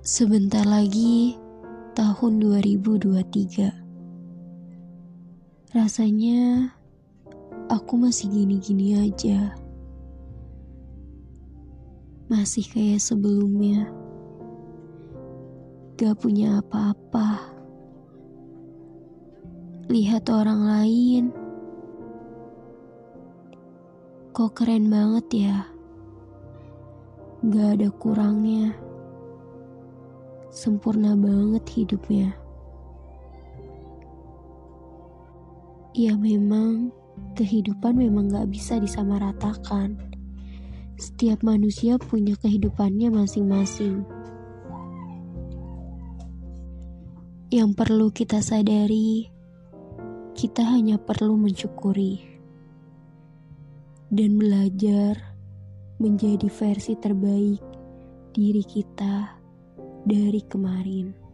Sebentar lagi tahun 2023. Rasanya aku masih gini-gini aja. Masih kayak sebelumnya. Gak punya apa-apa. Lihat orang lain. Kok keren banget ya? Gak ada kurangnya sempurna banget hidupnya. Ya memang, kehidupan memang gak bisa disamaratakan. Setiap manusia punya kehidupannya masing-masing. Yang perlu kita sadari, kita hanya perlu mensyukuri dan belajar menjadi versi terbaik diri kita dari kemarin.